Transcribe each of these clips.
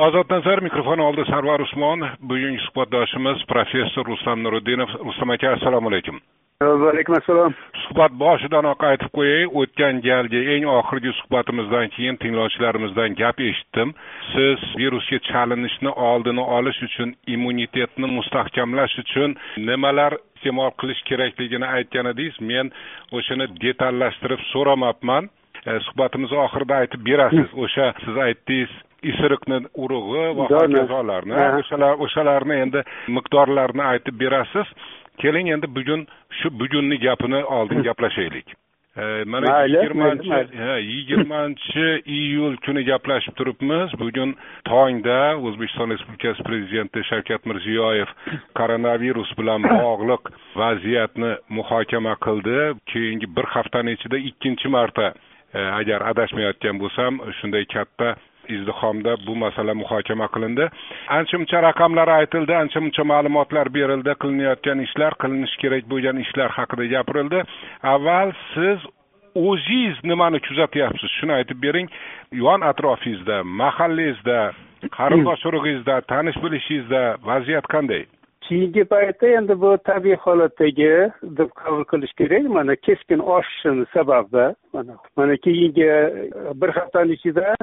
ozod nazar mikrofon oldida sarvar usmon bugungi suhbatdoshimiz professor rustam nuriddinov rustam aka assalomu alaykum va alaykum assalom suhbat boshidanoq aytib qo'yay o'tgan galgi eng oxirgi suhbatimizdan keyin tinglovchilarimizdan gap eshitdim siz virusga chalinishni oldini olish uchun immunitetni mustahkamlash uchun nimalar iste'mol qilish kerakligini aytgan edingiz men o'shani detallashtirib so'ramabman suhbatimiz oxirida aytib berasiz o'sha siz aytdingiz isiriqni urug'i va hokazolarni. O'shalar o'shalarni endi miqdorlarini aytib berasiz. Keling endi bugun shu bugunni gapini oldin gaplashaylik. Mana yigirmanchi yigirmanchi iyul kuni gaplashib turibmiz. Bugun tongda o'zbekiston respublikasi prezidenti shavkat mirziyoyev koronavirus bilan bog'liq vaziyatni muhokama qildi. Keyingi bir haftani ichida ikkinchi marta agar adashmayotgan bo'lsam shunday katta izdihomda bu masala muhokama qilindi. Ancha muncha raqamlar aytildi ancha muncha ma'lumotlar berildi. Qilinayotgan ishlar qilinishi kerak bo'lgan ishlar haqida gapirildi. Avval siz o'zingiz nimani kuzatyapsiz? Shuni aytib bering. Yon atrofingizda mahallangizda qarindosh urug'ingizda tanish bilishingizda vaziyat qanday? Keyingi paytda endi bu tabiiy holatdagi deb qabul qilish kerak. Mana keskin oshishini sababi mana mana keyingi bir haftani ichida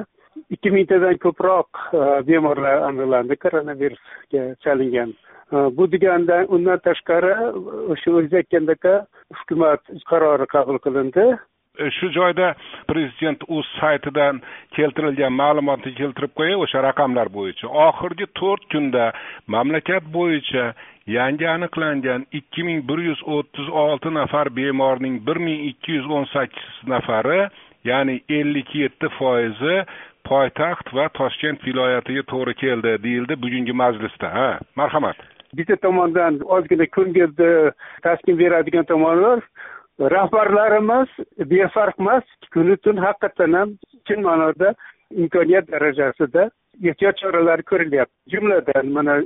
ikki mingtadan ko'proq e, bemorlar aniqlandi koronavirusga chalingan. E, bu deganda undan tashqari o'sha o'zingiz aytgandek hukumat qarori qabul qilindi. E, shu joyda prezident o'z saytidan keltirilgan ma'lumotni keltirib qo'yay o'sha raqamlar bo'yicha. Oxirgi to'rt kunda mamlakat bo'yicha yangi aniqlangan ikki ming bir yuz o'ttiz olti nafar bemorning bir ming ikki yuz o'n sakkiz nafari ya'ni ellik yetti foizi poytaxt va toshkent viloyatiga to'g'ri keldi deyildi bugungi majlisda ha? Marhamat. Bitta tomondan ozgina ko'ngilni taskin beradigan tomonlar. Rahbarlarimiz befarq emas kunu tun haqiqatdan ham chin ma'noda imkoniyat darajasida ehtiyot choralari ko'rilyapti. Jumladan mana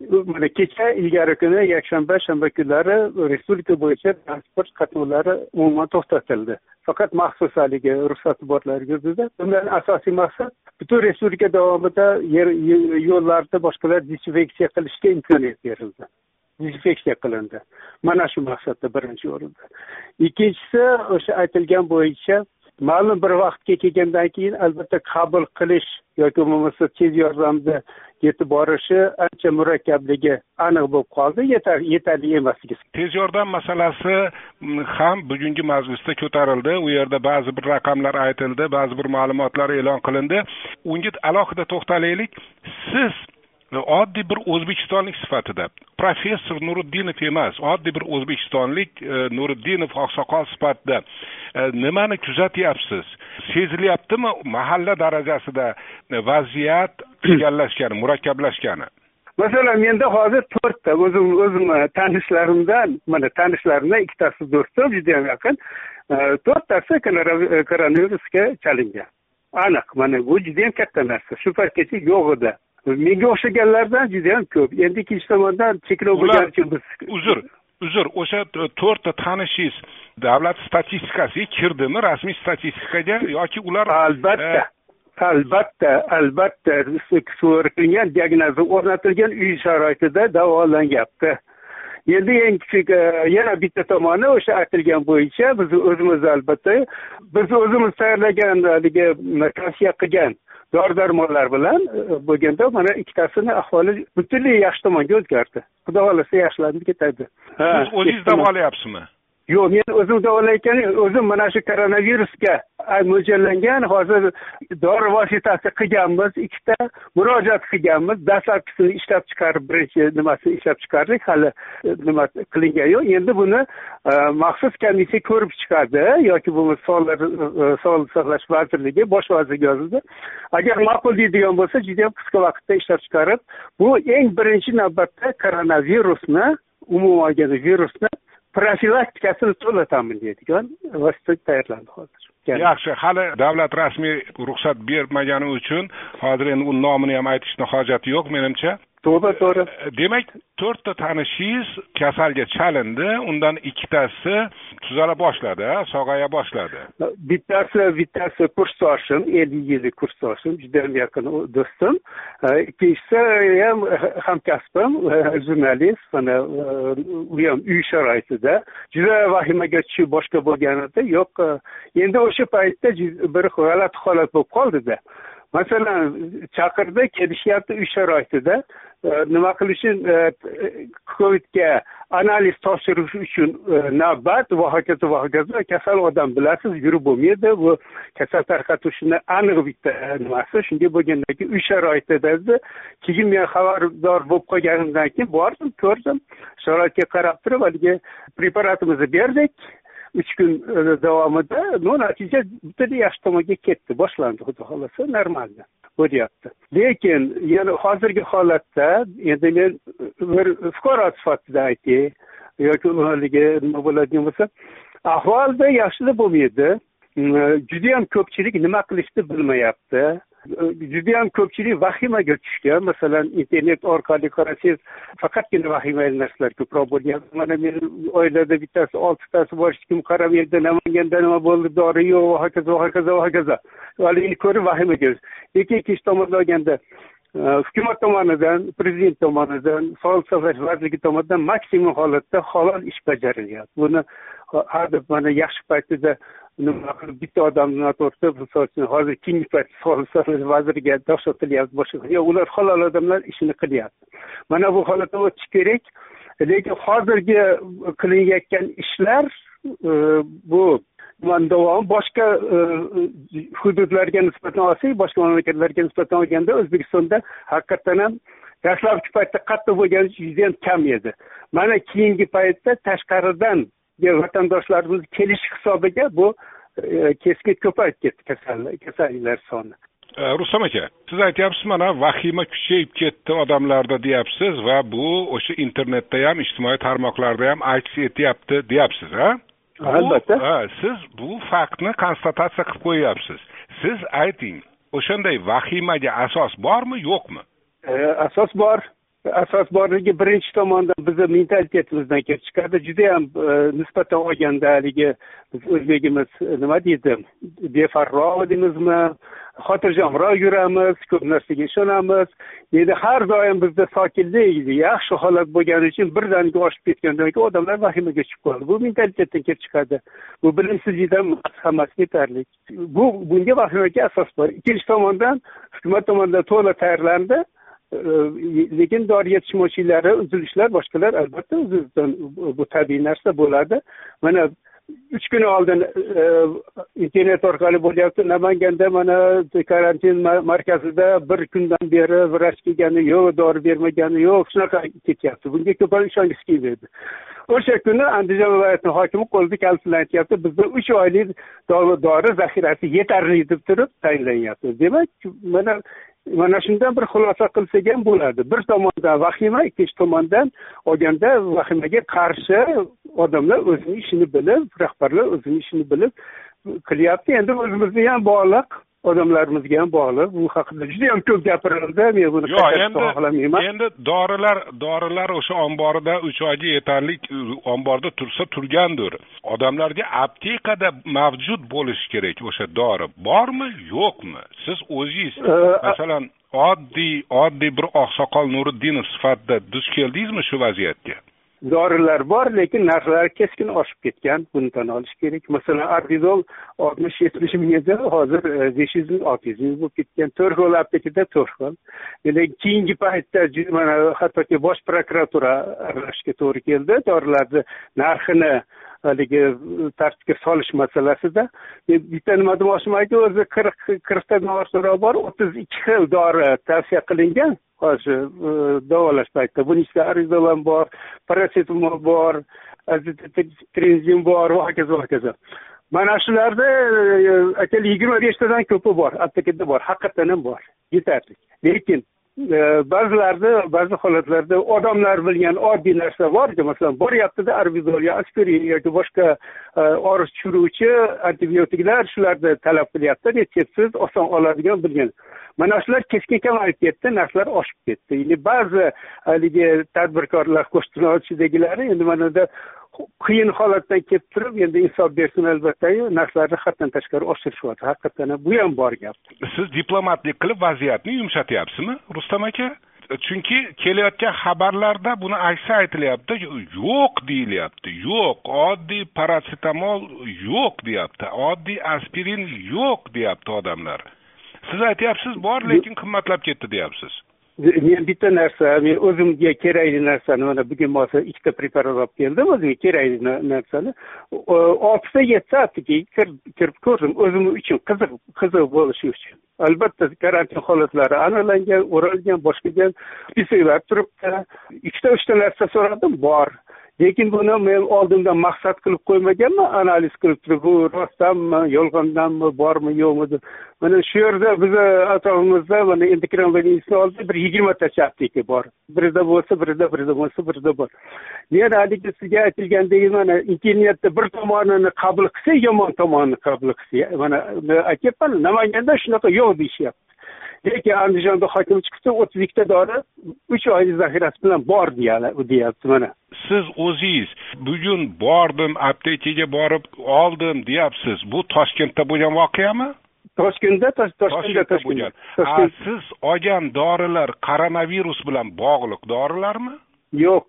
mana kecha ilgari kuni yakshanba shanba kunlari respublika bo'yicha transport qatnovlari umuman to'xtatildi. Faqat maxsus haligi ruxsati borlar yurdida bundan asosiy maqsad butun respublika davomida yer yo'llarni boshqalar dezinfeksiya qilishga imkoniyat berildi. Dezinfeksiya qilindi. Mana shu maqsadda birinchi o'rinda. Ikkinchisi o'sha aytilgan bo'yicha ma'lum bir vaqtga kelgandan keyin albatta qabul qilish yoki bo'lmasa tez yordamda yetib borishi ancha murakkabligi aniq bo'lib qoldi. Yetarli emasligi tez yordam masalasi mm, ham bugungi majlisda ko'tarildi. U yerda ba'zi bir raqamlar aytildi ba'zi bir ma'lumotlar e'lon qilindi. Unga alohida to'xtalaylik. Siz oddiy bir o'zbekistonlik sifatida. Professor nuriddinov emas oddiy bir o'zbekistonlik e, nuriddinov oqsoqol sifatida. E, nimani kuzatyapsiz? Sezilyaptimi mahalla darajasida vaziyat egallashgani murakkablashgani? Masalan menda hozir to'rtta o'zim o'zimni tanishlarimdan mana tanishlarimdan ikkitasi do'stim judayam yaqin. E, to'rttasi koronavirusga chalingan. Aniq mana bu judayam katta narsa. Shu paytgacha yo'q edi menga o'xshaganlardan judayam ko'p. Endi ikkinchi tomondan cheklov bo'lgani uchun biz uzr uzr o'sha to'rtta tanishingiz davlat statistikasiga kirdimi rasmiy statistikaga yoki ular albatta e, albatta albatta. Qilingan diagnoza o'rnatilgan uy sharoitida davolanyapti endi eng kichik e, yana bitta tomoni o'sha aytilgan bo'yicha biz o'zimiz albatta biz o'zimiz tayyorlagan haligi tavsiya qilgan dori darmonlar bilan e, bo'lganda mana ikkitasini ahvoli butunlay yaxshi tomonga o'zgardi. Xudo xohlasa yaxshilanib ketadi. Siz o'zingiz davolayapsizmi yo'q men o'zim davolayotgan o'zim mana shu koronavirusga mo'ljallangan hozir dori vositasi qilganmiz ikkita murojaat qilganmiz dastlabkisini ishlab chiqarib birinchi nimasini ishlab chiqardik hali e, nima qilingan yo'q. Endi buni e, maxsus komissiya ko'rib chiqadi yoki bo'lmasa e, sog'liqni saqlash vazirligi bosh vazirga yozildi agar ma'qul deydigan bo'lsa judayam qisqa vaqtda ishlab chiqarib bu eng birinchi navbatda koronavirusni umuman olganda virusni profilaktikasini to'lataman deydigan vosita tayyorlandi hozir. Yaxshi hali davlat rasmiy ruxsat bermagani uchun hozir endi uni nomini ham aytishni hojati yo'q menimcha. To'g'ri to'g'ri. Demak to'rtta tanishingiz kasalga chalindi undan ikkitasi tuzala boshladi sog'aya boshladi. Bittasi bittasi kursdoshim ellik yillik kursdoshim judayam yaqin do'stim. Ikkinchisi ham hamkasbim jurnalist mana u ham uy sharoitida. Juda vahimaga tushib boshqa bo'lganida yo'q endi o'sha paytda bir g'alati holat bo'lib qoldida masalan chaqirdi kelishyapti uy sharoitida. E, nima qilishim e, covidga analiz topshirish uchun e, navbat va hokazo va hokazo kasal odam bilasiz yurib bo'lmaydi. Bu kasal tarqatuvchini aniq bitta nimasi shunday bo'lgandan keyin uy sharoitida keyin men xabardor bo'lib qolganimdan keyin bordim ko'rdim. Sharoitga qarab turib haligi preparatimizni berdik. Uch kun davomida ну natija bittadan yaxshi tomonga ketdi boshlandi xudo xohlasa normalno bo'lyapti lekin yana hozirgi holatda endi men bir fuqaro sifatida aytay yoki haligi nima bo'ladigan bo'lsa ahvolda yaxshida bo'lmaydi. Judayam ko'pchilik nima qilishni bilmayapti. Judayam ko'pchilik vahimaga tushgan masalan internet orqali qarasangiz faqatgina vahimali narsalar ko'proq bo'lyapti mana meni oilada bittasi oltitasi bor hech kim qaramaydi namanganda nima bo'ldi dori yo'q va hokazo va hokazo va hokazo. Haligini ko'rib vahimaga lekin ikkinchi tomondan olganda Э, hukumat tomonidan prezident tomonidan sog'liqni saqlash vazirligi tomonidan maksimum holatda halol ish bajarilyapti buni e, har mana yaxshi paytida nima qilib bitta odamni noto'g'risida misol uchun hozir keyingi payt sog'liqni saqlash vaziriga dahshat boshqa yo'q ular halol odamlar ishini qilyapti. Mana bu holatdan o'tish kerak. Lekin hozirgi qilinayotgan ishlar e, bu davom boshqa e, e, hududlarga nisbatan olsak boshqa mamlakatlarga nisbatan olganda o'zbekistonda haqiqatdan ham dastlabki paytda qattiq bo'lgani judayam kam edi. Mana keyingi paytda tashqaridan vatandoshlarimiz kelishi hisobiga bu e, keskin ko'payib ketdi kasalliklar soni. Rustam aka siz aytyapsiz mana vahima kuchayib ketdi odamlarda deyapsiz va bu o'sha internetda ham ijtimoiy tarmoqlarda ham aks etyapti deyapsiz a albatta. siz bu faktni konstatatsiya qilib qo'yyapsiz. Siz ayting o'shanday vahimaga asos bormi yo'qmi? E, asos bor asos borligi birinchi tomondan bizni mentalitetimizdan kelib chiqadi judayam e, nisbatan olganda haligi biz o'zbegimiz e, nima deydi befarroq deymizmi xotirjamroq yuramiz ko'p narsaga ishonamiz. Endi har doim bizda sokinlik yaxshi holat bo'lgani uchun birdaniga oshib ketgandan keyin odamlar vahimaga tushib qoladi bu mentalitetdan kelib chiqadi. Bu bilimsizlikdan hammasi yetarli bu bunga vahimaga asos bor. Ikkinchi tomondan hukumat tomonidan to'la tayyorlandi. Lekin dori yetishmovchiliklari uzilishlar boshqalar albatta o'zidan bu tabiiy narsa bo'ladi. Mana uch kun oldin internet orqali bo'lyapti. Namanganda mana karantin markazida bir kundan beri vrach kelgani yo'q dori bermagani yo'q shunaqa ketyapti. Bunga ko'plar ishongisi kelmaydi. O'sha kuni andijon viloyatini hokimi qo'lida kalish bilan aytyapti. Bizda uch oylik dori zaxirasi yetarli deb turib tayinlanyapti. Demak mana mana shundan bir xulosa qilsak ham bo'ladi. Bir tomondan vahima ikkinchi tomondan olganda vahimaga qarshi odamlar o'zini ishini bilib rahbarlar o'zini ishini bilib qilyapti. Endi o'zimizni ham bog'liq odamlarimizga ham bog'liq. Bu haqida juda yam ko'p gapirildi men buni yo'q endi xohlamayman. endi dorilar dorilar o'sha omborida uch oyga yetarli omborda tursa turgandir. Odamlarga aptekada mavjud bo'lishi kerak o'sha dori bormi yo'qmi? Siz o'zingiz masalan oddiy oddiy bir oqsoqol nuriddinov sifatida duch keldingizmi shu vaziyatga dorilar bor lekin narxlari keskin oshib ketgan. Buni tan olish kerak. Masalan arbizol oltmish yetmish ming edi hozir e, besh yuz ming olti yuz ming bo'lib ketgan. To'rt xil aptekada to'rt xil. Lekin keyingi paytda mana hattoki bosh prokuratura aralashishga to'g'ri keldi. Dorilarni narxini e, haligi tartibga solish masalasida bitta nima demoqchimanki o'zi qirq qirqtadan dori bor o'ttiz ikki xil dori tavsiya qilingan. Hozir davolash paytida buning ichida arizolam bor parasetamol bor trenzin bor va hokazo va hokazo mana shularda aytaylik yigirma beshtadan ko'pi bor. Aptekada bor. Haqiqatdan ham bor. Yetarli lekin E, ba'zilarda ba'zi holatlarda odamlar bilgan oddiy narsa borku masalan boryaptida arbizol yo aspirin yoki boshqa e, og'riq tushiruvchi antibiotiklar shularni talab qilyapti. Retseptsiz oson oladigan bilgan. Mana shular keskin kamayib ketdi narxlar oshib ketdi. Endi ba'zi haligi tadbirkorlar qo'shtirnoichidagilari endi mana qiyin holatdan kelib turib endi insof bersin albattayu narxlarni haddan tashqari oshirishyapti haqiqatdan bu ham bor gap. Siz diplomatlik qilib vaziyatni yumshatyapsizmi rustam aka? Chunki kelayotgan xabarlarda buni aksi aytilyapti yo'q deyilyapti yo'q oddiy parasetamol yo'q deyapti oddiy aspirin yo'q deyapti odamlar. Siz aytyapsiz bor lekin qimmatlab ketdi deyapsiz. Men bitta narsa men o'zimga kerakli narsani mana bugun masa ikkita preparat olib keldim o'zimga kerakli narsani oltita yettita aptekaga kirib ko'rdim o'zim uchun qiziq qiziq bo'lishi uchun. Albatta karantin holatlari aniqlangan o'ralgan boshqa spesaklar turibdi. Ikkita uchta narsa so'radim bor. Lekin buni men oldindan maqsad qilib qo'ymaganman analiz qilib turib bu rostdanmi yolg'ondanmi bormi yo'qmi? deb. Mana shu yerda bizni atrofimizda mana endokrin больницani oldida bir yigirmatacha apteka bor. Birida bo'lsa birida birida bo'lsa birida bor. Men haligi sizga aytilgandek mana internetda bir tomonini qabul qilsa yomon tomonini qabul qilsa mana aytyapman namanganda shunaqa yo'q deyishyapti. Lekin andijonda hokim chiqsa o'ttiz ikkita dori uch oylik zaxirasi bilan bor deyapti mana. Siz o'zingiz bugun bordim aptekaga borib oldim deyapsiz. Bu toshkentda bo'lgan voqeami? Toshkentda toshkentda bo'lgan. Siz olgan dorilar koronavirus bilan bog'liq dorilarmi? Yo'q.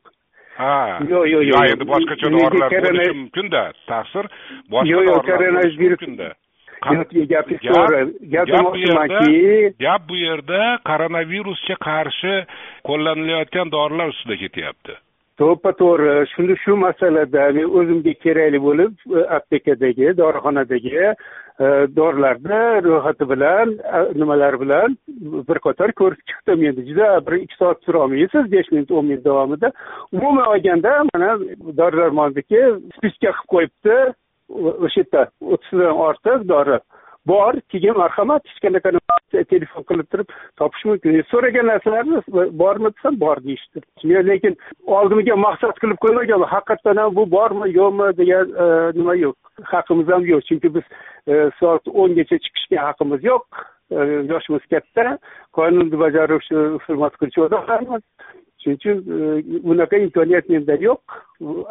Ha yo'q yo'q yo'q. endi boshqacha dorilar bo'lishi mumkinda? Taqsir boshqa yo'q yo'q koronavirus mumkinda gapi to'g'ri gapimoqchimanki gap bu yerda koronavirusga qarshi qo'llanilayotgan dorilar ustida ketyapti to'ppa to'g'ri shuni shu masalada men o'zimga kerakli bo'lib aptekadagi dorixonadagi dorilarni ro'yxati bilan nimalar bilan bir qator ko'rib chiqdim endi juda bir ikki soat turolmaysiz besh minut o'n minut davomida umuman olganda mana dori darmonniki spiska qilib qo'yibdi o'sha yerda o'ttizdan ortiq dori bor. Keyin marhamat hech telefon qilib turib topish mumkin. So'ragan narsalarni bormi desam bor deyishdi. Men lekin oldimga maqsad qilib qo'ymaganman haqiqatdan ham bu bormi yo'qmi? degan e, nima yo'q. Haqimiz ham yo'q. Chunki biz e, soat o'ngacha chiqishga haqimiz yo'q. E, yoshimiz katta. Qonunni bajaruvchi hurmat qiluvchi odamlarmiz. Shuning uchun bunaqa imkoniyat menda yo'q.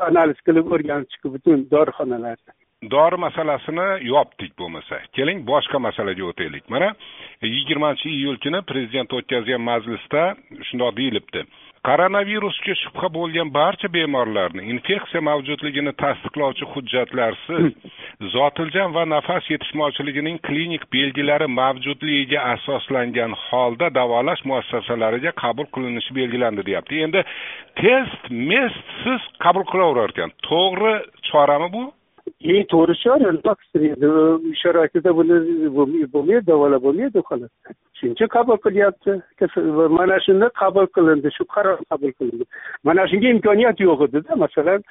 Analiz qilib o'rganib chiqib butun dorixonalarni dori masalasini yopdik bo'lmasa. Keling boshqa masalaga o'taylik. Mana yigirmanchi iyul kuni prezident o'tkazgan majlisda shundoq deyilibdi. Koronavirusga shubha bo'lgan barcha bemorlarni infeksiya mavjudligini tasdiqlovchi hujjatlarsiz zotiljam va nafas yetishmovchiligining klinik belgilari mavjudligiga asoslangan holda davolash muassasalariga qabul qilinishi belgilandi deyapti. Endi test mestsiz qabul qilaverar ekan to'g'ri chorami bu eng to'g'ri chora nima endi sharoitida buni bo'lmaydi davolab bo'lmaydi xolos shuning uchun qabul qilyapti mana shunda qabul qilindi shu qaror qabul qilindi mana shunga imkoniyat yo'q edida masalan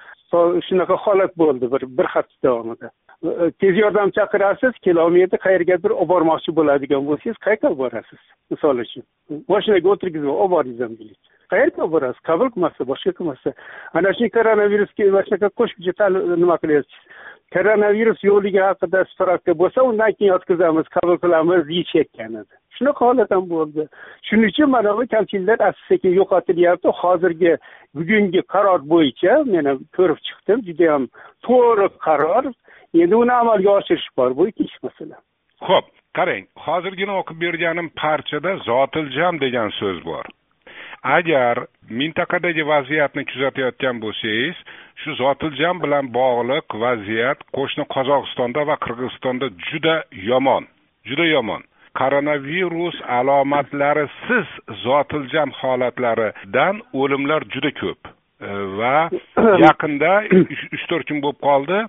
shunaqa holat bo'ldi bir bir hafta davomida tez yordam chaqirasiz kelolmaydi qayergadir olib bormoqchi bo'ladigan bo'lsangiz qayerga olib borasiz misol uchun mashinaga o'tirgizib olib boringiz ham deylik qayerga borasiz? Qabul qilmasa boshqa qilmasa. Ana shu koronavirusga mana shunaqa qo'shimcha nima qilyapsiz? Koronavirus yo'qligi haqida справка bo'lsa undan keyin yotqizamiz qabul qilamiz deyishayotgan edi shunaqa holat ham bo'ldi. Shuning uchun mana bu kamchiliklar asta sekin yo'qotilyapti. Hozirgi bugungi qaror bo'yicha men ham ko'rib chiqdim. Judayam to'g'ri qaror. Endi uni amalga oshirish bor bu ikkinchi masala. Ho'p qarang hozirgina o'qib berganim parchada zotiljam degan so'z bor. Agar mintaqadagi vaziyatni kuzatayotgan bo'lsangiz shu zotiljam bilan bog'liq vaziyat qo'shni qozog'istonda va qirg'izistonda juda yomon juda yomon. Koronavirus alomatlarisiz zotiljam holatlaridan o'limlar juda ko'p. E, va yaqinda uch to'rt kun bo'lib qoldi.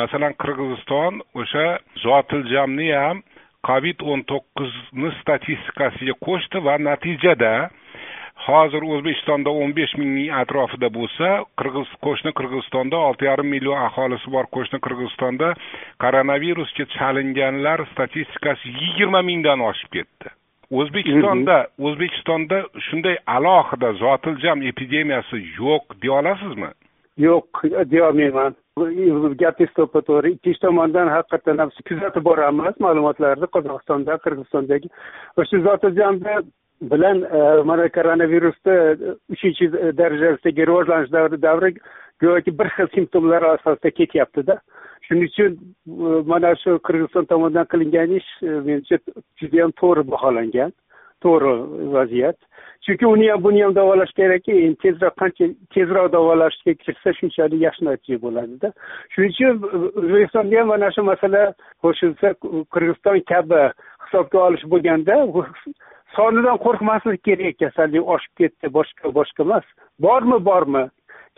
Masalan qirg'iziston o'sha zotiljamni ham covid o'n to'qqizni statistikasiga qo'shdi va natijada hozir o'zbekistonda o'n besh mingning atrofida bo'lsa qirg'iz qo'shni qirg'izistonda olti yarim million aholisi bor. Qo'shni qirg'izistonda koronavirusga chalinganlar statistikasi yigirma mingdan oshib ketdi. O'zbekistonda o'zbekistonda shunday alohida zotiljam epidemiyasi yo'q deya olasizmi? Yo'q deyolmayman gapingiz to'ppa to'g'ri. Ikkinchi tomondan haqiqatdan ham kuzatib boramiz ma'lumotlarni. Qozog'istonda qirg'izistondagi o'sha zotiljamda bilan e, mana koronavirusni e, uchinchi darajasidagi rivojlanish davri davri go'yoki bir xil simptomlar asosida ketyaptida. Shuning uchun e, mana shu qirg'iziston tomonidan qilingan ish menimcha judayam to'g'ri baholangan to'g'ri vaziyat. Chunki uni ham buni ham davolash kerakki endi tezroq qancha tezroq davolashga kirsa shunchalik yaxshi natija bo'ladida. Shuning uchun o'zbekistonda ham mana shu masala qo'shilsa qirg'iziston kabi hisobga olish bo'lganda sonidan qo'rqmaslik kerak kasallik oshib ketdi boshqa boshqa emas. Bormi bormi?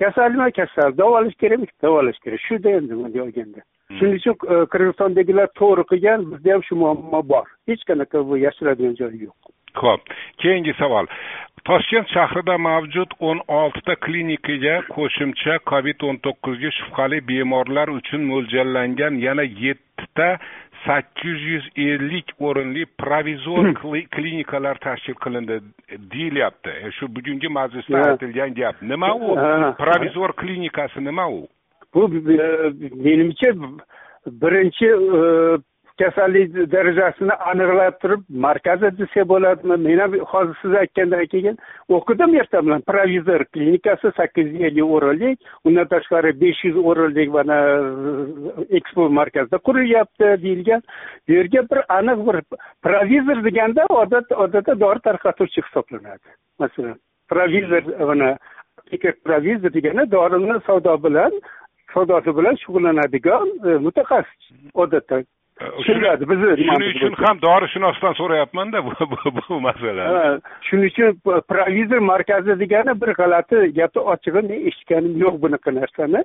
Kasalmi kasal. Davolash kerakmi davolash kerak. Shuda endi bunday olganda hmm. shuning uchun e, qirg'izistondagilar to'g'ri qilgan bizda ham shu muammo bor. Hech qanaqa bu yashiradigan joyi yo'q. Ho'p keyingi savol. Toshkent shahrida mavjud o'n oltita klinikaga qo'shimcha covid o'n to'qqizga shubhali bemorlar uchun mo'ljallangan yana yettita sakkiz yuz ellik o'rinli provizor klinikalar tashkil qilindi deyilyapti. E, shu bugungi majlisda aytilgan gap. Nima u? Provizor klinikasi nima u? Bu menimcha birinchi e, kasallik darajasini aniqlab turib markazda desa bo'ladimi? Men ham hozir siz aytgandan keyin o'qidim erta bilan. Provizor klinikasi sakkiz yuz ellik o'rinlik undan tashqari besh yuz o'rinlik mana ekspo markazida qurilyapti deyilgan. Bu yerga bir aniq bir provizor deganda odat odatda dori tarqatuvchi hisoblanadi. Masalan provizor mana provizor degani dorini savdo bilan savdosi bilan shug'ullanadigan e, mutaxassis odatda tushuniladi bizni shuning uchun ham dorishunosdan so'rayapmanda bu masalani shuning uchun provizor markazi degani bir g'alati gapni ochig'i men eshitganim yo'q bunaqa narsani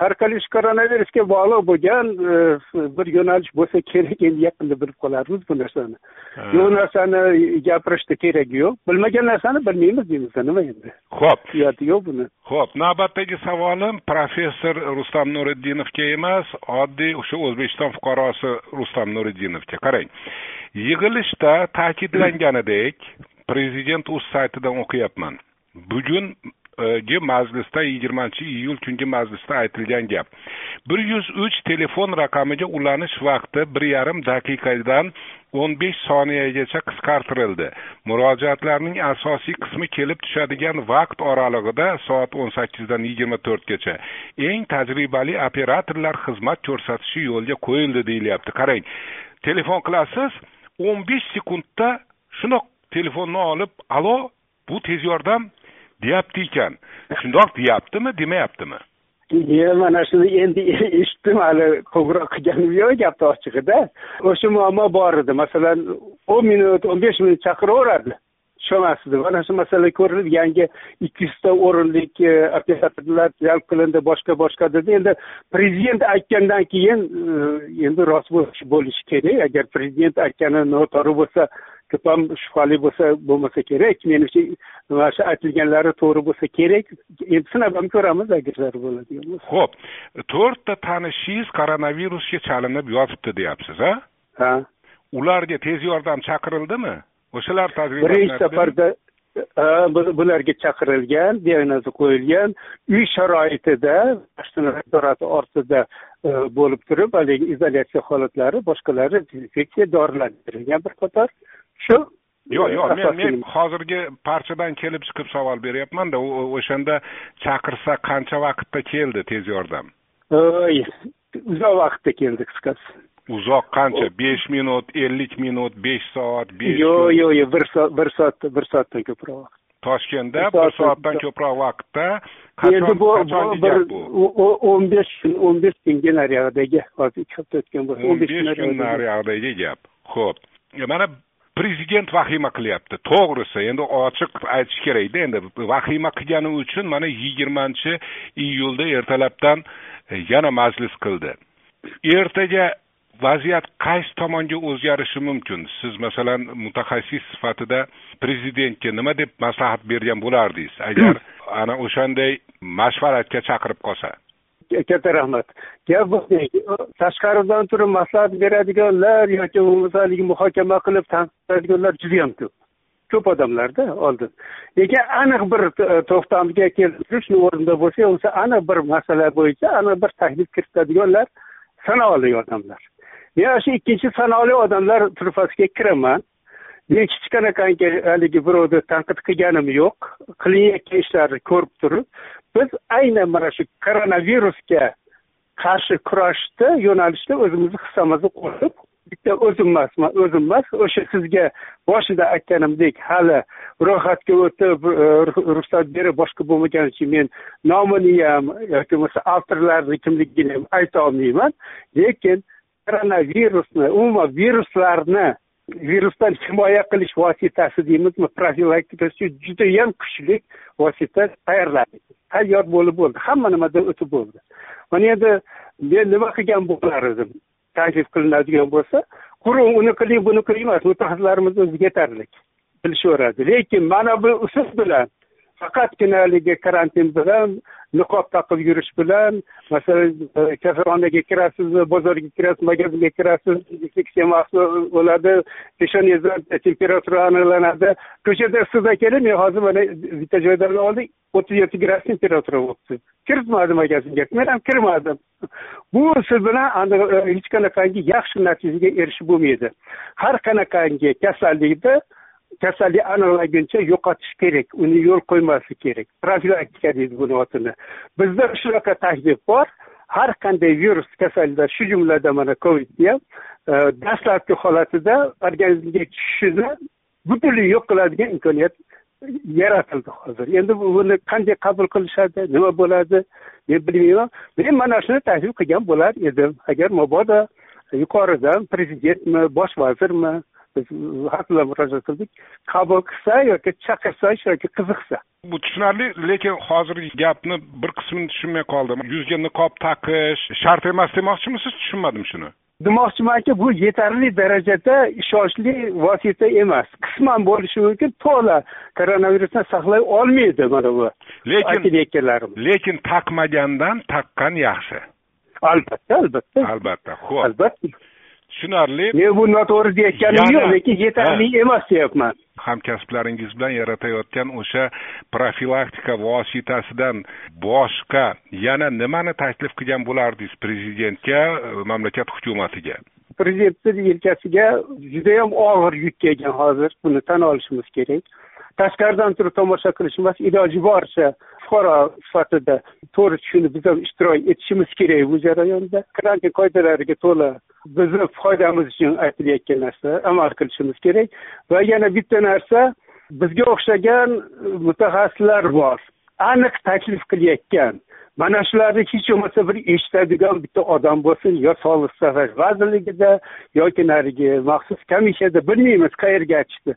har qanday koronavirusga bog'liq bo'lgan bir yo'nalish bo'lsa kerak endi yaqinda bilib qolarmiz bu narsani bu narsani gapirishni keragi yo'q bilmagan narsani bilmaymiz deymizda nima endi ho'p. Uyati yo'q buni ho'p navbatdagi savolim professor rustam nuriddinovga emas oddiy o'sha o'zbekiston fuqarosi rustam nuriddinovga qarang. Yig'ilishda ta'kidlanganidek prezident uz saytidan o'qiyapman. Bugun majlisda yigirmanchi iyul kungi majlisda aytilgan gap. bir yuz uch telefon raqamiga ulanish vaqti bir yarim daqiqadan o'n besh soniyagacha qisqartirildi. Murojaatlarning asosiy qismi kelib tushadigan vaqt oralig'ida soat o'n sakkizdan yigirma to'rtgacha eng tajribali operatorlar xizmat ko'rsatishi yo'lga qo'yildi deyilyapti. Qarang telefon qilasiz o'n besh sekundda shundoq telefonni olib alo bu tez yordam deyapti ekan shundoq deyaptimi demayaptimi? Men mana shuni endi eshitdim hali qo'ng'iroq qilganim yo'q gapni ochig'ida o'sha muammo bor edi. Masalan o'n minut o'n besh minut chaqiraveradi. Tushamasdi mana shu masala ko'rilib yangi ikki yuzta o'rinlik operatorlar jalb qilindi boshqa boshqa dedi. Endi prezident aytgandan keyin e, endi rost bo'lishi kerak. Agar prezident aytgani noto'g'ri bo'lsa ko'p ham shubhali bo'lsa bo'lmasa kerak. Menimcha mana shu aytilganlari to'g'ri bo'lsa kerak. Endi sinab ham ko'ramiz agar bo'ladigan bo'lsa. Ho'p to'rtta tanishingiz koronavirusga chalinib yotibdi deyapsiz a ha. Ularga tez yordam chaqirildimi o'shalar birinchi safarda bularga chaqirilgan diagnoza qo'yilgan uy sharoitida nazorati ostida e, bo'lib turib haligi izolyatsiya holatlari boshqalari dezinfeksiya dorilar berilgan bir qator shu yo'q yo'q men men hozirgi parchadan kelib chiqib savol beryapmanda o'shanda chaqirsa qancha vaqtda keldi tez yordam? Uzoq vaqtda keldi qisqasi uzoq qancha? Besh minut ellik minut besh soat besh yo'q yo'q yo'q bir soat bir soat bir soatdan ko'proq. Vaqt toshkentda bir soatdan ko'proq. vaqtda endi bu bir o'n besh kun o'n besh kunga nariyog'idagi hozir ikki hafta o'tgan bo'lsa o'n besh kun nariyog'idagi gap. Ho'p mana prezident vahima qilyapti. To'g'risi endi ochiq aytish kerakda endi vahima qilgani uchun mana yigirmanchi iyulda ertalabdan e, yana majlis qildi. Ertaga vaziyat qaysi tomonga o'zgarishi mumkin? Siz masalan mutaxassis sifatida prezidentga nima deb maslahat bergan bo'lardingiz? Agar ana o'shanday mashvaratga chaqirib qolsa. Katta rahmat. Gap bunday tashqaridan turib maslahat beradiganlar yoki bo'lmasa haligi muhokama qilib tanqidlaydiganlar judayam ko'p. Ko'p odamlarda oldin. Lekin aniq bir e, to'xtamga keltirish o'rnida bo'lsa bo'lsa aniq bir masala bo'yicha aniq bir taklif kiritadiganlar sanoqli odamlar men shu ikkinchi sanoqli odamlar turfasiga kiraman. Men hech qanaqangi haligi birovni tanqid qilganim yo'q. Qilinayotgan ishlarni ko'rib turib biz aynan mana shu koronavirusga qarshi kurashda yo'nalishda o'zimizni hissamizni qo'shib bitta o'zim emasman o'zim emas o'sha sizga boshida aytganimdek hali ro'yxatga o'tib e, ruxsat berib boshqa bo'lmagani uchun men nomini ham yoki bo'lmasa avtorlarni kimligini ham aytolmayman lekin koronavirusni umuman viruslarni virusdan himoya qilish vositasi deymizmi profilaktika uchun judayam kuchli vosita tayyorladik tayyor bo'lib bo'ldi hamma nimadan o'tib bo'ldi mana endi men nima qilgan bo'lar edim taklif qilinadigan bo'lsa quruq uni qiling buni qiling emas mutaxassislarimiz o'zi yetarli bilishaveradi lekin mana bu usul bilan faqatgina haligi karantin bilan niqob taqib yurish bilan masalan e, kasalxonaga kirasiz bozorga kirasiz magazinga kirasiz infeksiya mahsul bo'ladi peshonangizdan temperatura aniqlanadi. Ko'chada siz kelib men hozir mana bitta joydan oldik o'ttiz yetti gradus temperatura bo'libdi. Kiritmadi magazinga men ham kirmadim. Bu usul bilan e, hech qanaqangi yaxshi natijaga erishib bo'lmaydi. Har qanaqangi kasallikda kasallik aniqlanguncha yo'qotish kerak uni yo'l qo'ymaslik kerak. Profilaktika deydi buni otini. Bizda shunaqa taklif bor. Har qanday virus kasalliklar shu jumladan mana covidni ham e, dastlabki holatida organizmga tushishini butunlay yo'q qiladigan imkoniyat yaratildi hozir. Endi buni qanday qabul qilishadi nima bo'ladi men bilmayman. Men mana shuni taklif qilgan bo'lar edim. Agar mabodo yuqoridan prezidentmi bosh vazirmi biz har murojaat qildik. Qabul qilsa yoki chaqirsa yoki qiziqsa. Bu tushunarli lekin hozirgi gapni bir qismini tushunmay qoldim. Yuzga niqob taqish shart emas demoqchimisiz? Tushunmadim shuni? Demoqchimanki bu yetarli darajada ishonchli vosita emas. Qisman bo'lishi mumkin to'la koronavirusdan saqlay olmaydi mana bu lekin lekin taqmagandan taqqan yaxshi. Albatta albatta. Albatta ho'p. Albatta tushunarli. Men bu noto'g'ri deyayotganim yo'q lekin yetarli emas deyapman. Hamkasblaringiz bilan yaratayotgan o'sha profilaktika vositasidan boshqa yana nimani taklif qilgan bo'lardingiz prezidentga mamlakat hukumatiga? Prezidentni yelkasiga judayam og'ir yuk kelgan hozir. Buni tan olishimiz kerak. Tashqaridan turib tomosha qilish emas iloji boricha fuqaro sifatida to'g'ri tushunib biz ham ishtirok etishimiz kerak bu jarayonda. Karantin qoidalariga to'la bizni foydamiz uchun aytilayotgan narsa amal qilishimiz kerak. Va yana bitta narsa bizga o'xshagan mutaxassislar bor. Aniq taklif qilayotgan. Mana shularni hech bo'lmasa bir eshitadigan bitta odam bo'lsin yo sog'liqni saqlash vazirligida yoki narigi maxsus komissiyada bilmaymiz qayerga chiqdi.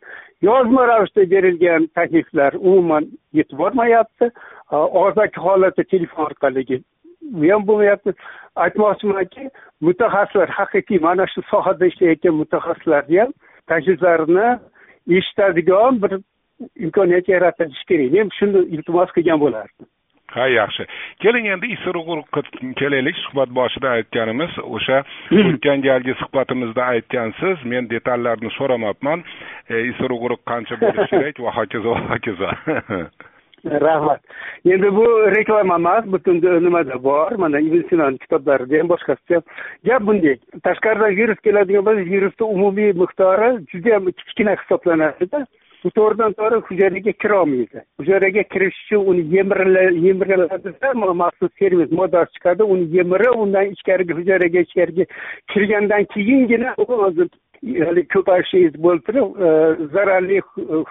Yozma ravishda berilgan takliflar umuman yetib bormayapti. Og'zaki holatda telefon orqali u ham bo'lmayapti. Aytmoqchimanki mutaxassislar haqiqiy mana shu sohada ishlayotgan mutaxassislarni ham takliflarini eshitadigan bir imkoniyat yaratish kerak. Men shuni iltimos qilgan bo'lardim. Ha yaxshi. Keling endi isirug'urqqa kelaylik. Suhbat boshida aytganimiz o'sha hmm. o'tgan galgi suhbatimizda aytgansiz men detallarni so'ramabman e, isirug'uruq qancha bo'lishi kerak va hokazo va hokazo rahmat. Endi bu reklama emas butun nimada bor. Mana ibn sinoni kitoblarida ham boshqasida ham gap bunday. Tashqaridan virus keladigan bo'lsa virusni umumiy miqdori judayam kichkina hisoblanadida u to'g'ridan to'g'ri hujayraga kirolmaydi. Hujayraga kirish uchun uni yemiriladida maxsus servis moddasi chiqadi. Uni yemirib undan ichkariga hujayraga ichkariga kirgandan keyingina u ko'payishingiz bo'lib turib e, zararli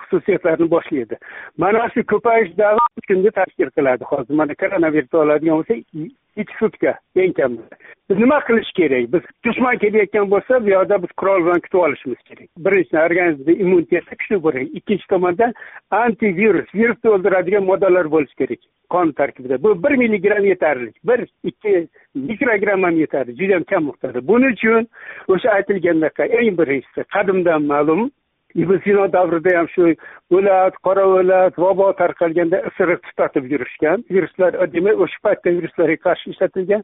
xususiyatlarni boshlaydi. Mana shu ko'payish davri uch kunga tashkil qiladi. Hozir mana koronavirus oladigan bo'lsa ikki sutka eng kamida. Biz nima qilish kerak? Biz dushman kelayotgan bo'lsa bu yoqda biz qurol bilan kutib olishimiz kerak. Birinchidan organizmda immunitetni kuchli bo'laylik ikkinchi tomondan antivirus virusni o'ldiradigan moddalar bo'lishi kerak. Qon tarkibida. Bu bir milligramm yetarli. Bir ikki mikrogramm ham yetarli. Judayam kam miqdorda. Buning uchun o'sha aytilgandaqa eng birinchisi qadimdan ma'lum ibn sino davrida ham shu o'lat qora o'lat vabo tarqalganda isiriq tutatib yurishgan viruslar demak o'sha paytda viruslarga qarshi ishlatilgan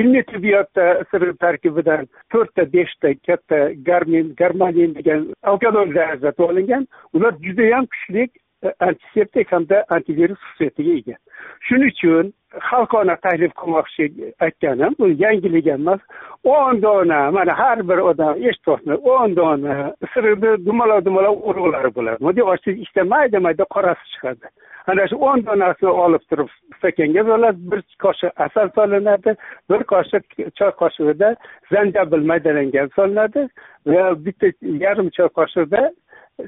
ilmiy tibbiyotda isiriq tarkibidan to'rtta beshta katta garmin garmalin degan alkaloidlar ajratib olingan ular judayam kuchli E, antiseptik hamda antivirus xususiyatiga ega. Shuning uchun xalqona taklif qilmoqchi aytganim bu yangilik emas. O'n dona mana har bir odam eshityapsizmi o'n dona isiriqni dumaloq dumaloq urug'lari bo'ladi. Bunday ochsangiz ichida mayda mayda qorasi chiqadi. Ana shu o'n donasini olib turib stakanga solasiz bir qoshiq asal solinadi bir qoshiq choy qoshig'ida zanjabil maydalangan solinadi va bitta yarim choy qoshiqda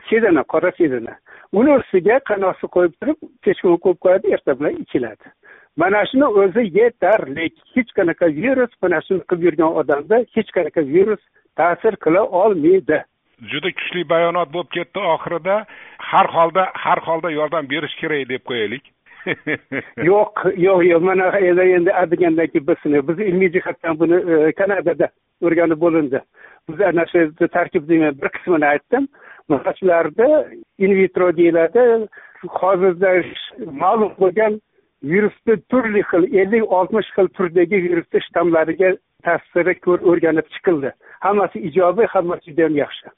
sedana qora sedana uni ustiga qanosi qo'yib turib kechqurun qo'yib qo'yadi erta bilan ichiladi. Mana shuni o'zi yetarli hech qanaqa virus mana shuni qilib yurgan odamda hech qanaqa virus ta'sir qila olmaydi. Juda kuchli bayonot bo'lib ketdi oxirida. Har holda har holda yordam berish kerak deb qo'yaylik. Yo'q yo'q yo'q. Mana endi endi degandan keyin biz biz ilmiy jihatdan buni e, kanadada o'rganib bo'lindi. Biz ana shu tarkibni bir qismini aytdim mana in vitro deyiladi. Hozirda ma'lum bo'lgan virusni turli xil ellik oltmish xil turdagi virusni shtammlariga ta'siri o'rganib chiqildi. Hammasi ijobiy hammasi judayam yaxshi.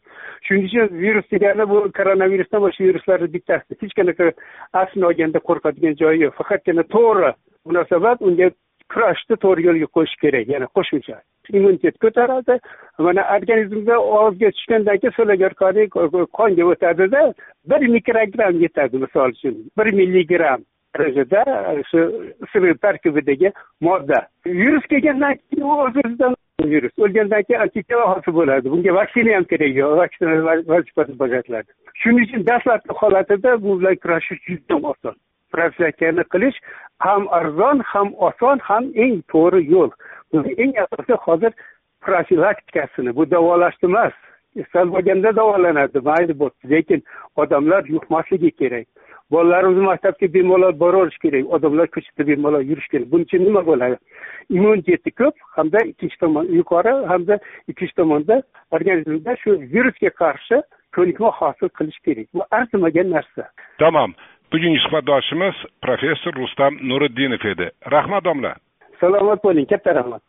Shuning uchun virus degani bu koronavirusdan boshqa viruslarni bittasi. Hech qanaqa aslini olganda qo'rqadigan joyi yo'q. Faqatgina to'g'ri munosabat unga kurashni to'g'ri yo'lga qo'yish kerak yana qo'shimcha. Immunitet ko'taradi. Mana organizmda og'izga tushgandan keyin orqali qonga o'tadida bir mikrogramm yetadi misol uchun bir milligramm darajada e, shu issiq tarkibidagi modda. Virus kelgandan keyin u o'z o'zidan virus o'lgandan keyin antitelo hosil bo'ladi. Bunga vaksina ham kerak yo'q vaksina vazifasi bajariladi shuning uchun dastlabki holatida bu bilan kurashish juda oson. Profilaktikani qilish ham arzon ham oson ham eng to'g'ri yo'l. Buni eng asosiy hozir profilaktikasini bu davolashni emas. Kasal bo'lganda davolanadi mayli bo'libdi lekin odamlar yuqmasligi kerak. Bolalarimiz maktabga bemalol borverish kerak odamlar ko'chada bemalol yurish kerak. Buning uchun nima bo'ladi? Immuniteti ko'p hamda ikkinchi tomon yuqori hamda ikkinchi tomonda organizmda shu virusga qarshi ko'nikma hosil qilish kerak. Bu arzimagan narsa. Tamom bugungi suhbatdoshimiz professor rustam nuriddinov edi. Rahmat domla. Salomat bo'ling katta rahmat.